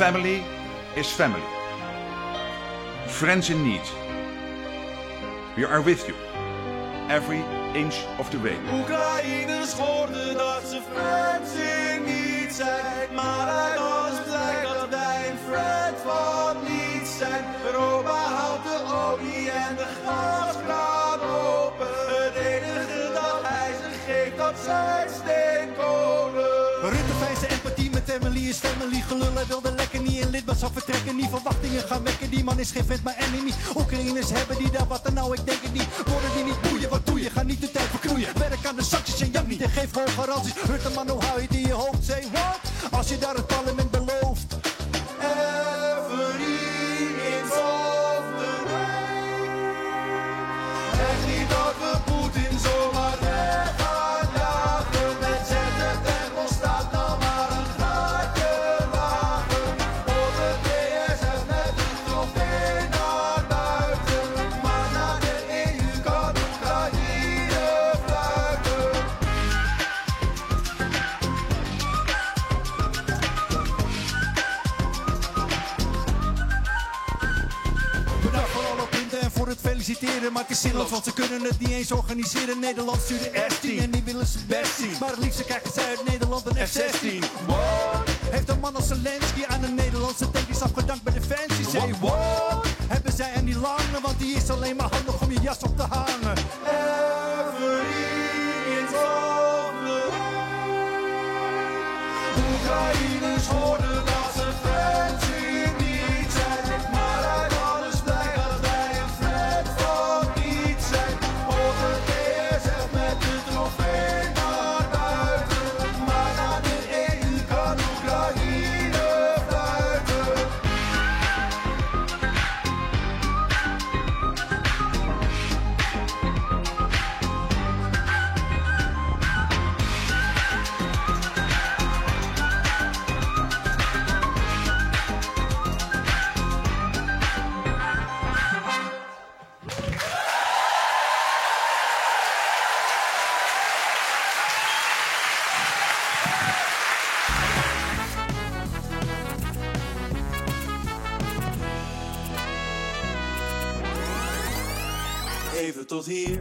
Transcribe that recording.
Family is family. Friends in need. We are with you. Every inch of the way. Oekraïners hoorden dat ze friends in niet zijn. Maar uit alles blijkt dat wij een friend van niet zijn. Europa houdt de olie en de gaskraan open. Het enige dat hij ze geeft, dat zijn steenkolen. Rutte fijnse empathie met family is family gelul. Hij wilde lekker niet in lidmaatschap vertrekken. Niet verwachtingen gaan wekken. Die man is geen vent, maar enemy. Oekraïners hebben die daar wat dan nou, ik denk het niet. Worden die niet boeien, wat doe je? Ga niet de tijd verknoeien. Werk aan de sancties en jank niet. En geef gewoon garanties. Rutte man, hoe hou je die in je hoofd? Say what? Als je daar het parlement belooft. Het feliciteren. Maar het is zinloos, want ze kunnen het niet eens organiseren. Nederland stuurde F10 en die willen ze best zien. Maar het liefst krijgen zij uit Nederland een F16. What? Heeft een man als Zelensky aan een Nederlandse tank is afgedankt bij Defensie. Say what? Hebben zij er niet langer, want die is alleen maar handig om je jas op te hangen. Every of the Oekraïners Even tot hier.